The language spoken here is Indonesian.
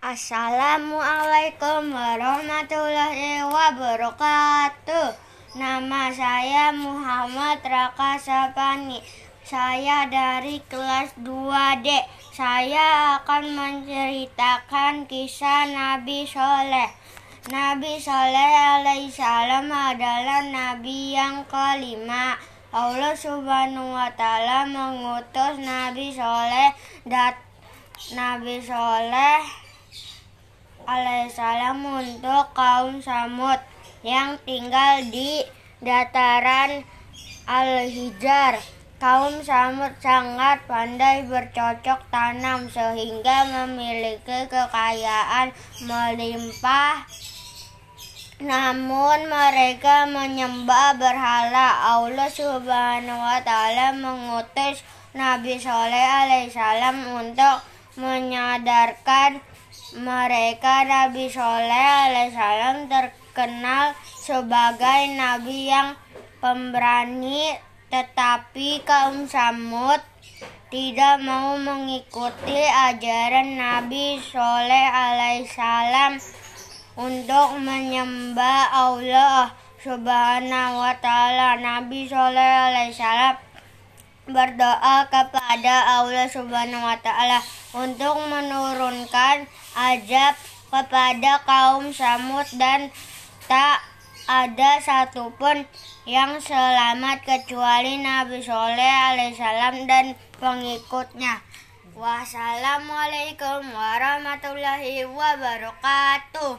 Assalamualaikum warahmatullahi wabarakatuh. Nama saya Muhammad Raka Sapani. Saya dari kelas 2D. Saya akan menceritakan kisah Nabi Soleh. Nabi Soleh alaihissalam adalah nabi yang kelima. Allah subhanahu wa ta'ala mengutus Nabi Soleh dat Nabi Soleh alaihissalam untuk kaum Samud yang tinggal di dataran Al-Hijar. Kaum Samud sangat pandai bercocok tanam sehingga memiliki kekayaan melimpah. Namun mereka menyembah berhala. Allah Subhanahu wa taala mengutus Nabi Soleh alaihissalam untuk menyadarkan mereka Nabi Soleh alaihissalam terkenal sebagai nabi yang pemberani tetapi kaum Samud tidak mau mengikuti ajaran Nabi Soleh alaihissalam untuk menyembah Allah subhanahu wa ta'ala. Nabi Soleh alaihissalam berdoa kepada Allah Subhanahu wa taala untuk menurunkan azab kepada kaum Samud dan tak ada satupun yang selamat kecuali Nabi Soleh alaihissalam dan pengikutnya. Wassalamualaikum warahmatullahi wabarakatuh.